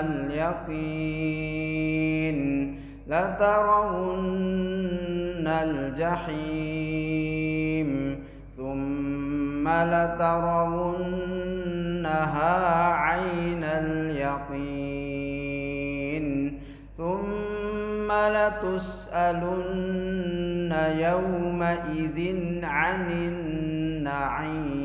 اليقين لترون الجحيم ثم لترونها عين اليقين ثم لتسألن يومئذ عن النعيم